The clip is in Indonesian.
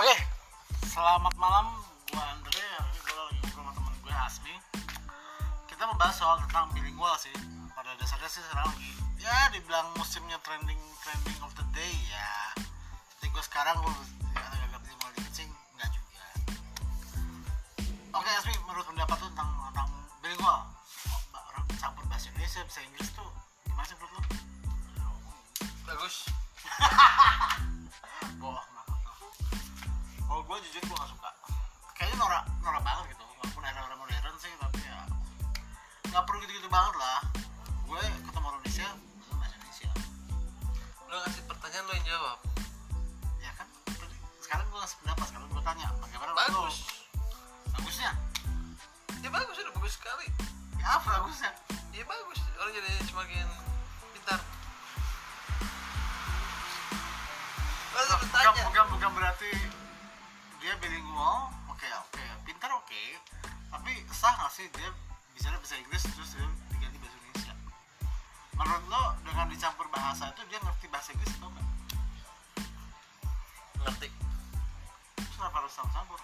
Oke, selamat malam. Gua Andre, hari ini gua lagi ngobrol sama temen gue Asmi. Kita membahas soal tentang bilingual sih. Pada dasarnya sih sekarang lagi ya dibilang musimnya trending trending of the day ya. Jadi gue sekarang gue ya, agak bisa mulai kencing nggak juga. Oke Asmi, menurut pendapat lu tentang tentang bilingual, orang campur bahasa Indonesia bisa Inggris tuh gue jujur gue gak suka. Kayaknya norak norak banget gitu. Walaupun era-era modern sih, tapi ya nggak perlu gitu-gitu banget lah. Gue ketemu orang Indonesia, gue bahasa Indonesia. lo ngasih pertanyaan lo yang jawab Ya kan? Sekarang gue ngasih pendapat, sekarang gue tanya, bagaimana bagus lo? Bagusnya? ya bagus udah bagus sekali Ya apa bagusnya? ya bagus orang jadi semakin pintar Bukan, bukan, bukan berarti dia bilingual, oke oke, pintar oke, tapi sah nggak sih dia bisa bahasa Inggris terus dia diganti bahasa Indonesia? Menurut lo dengan dicampur bahasa itu dia ngerti bahasa Inggris atau enggak? ngerti Terus kenapa harus campur?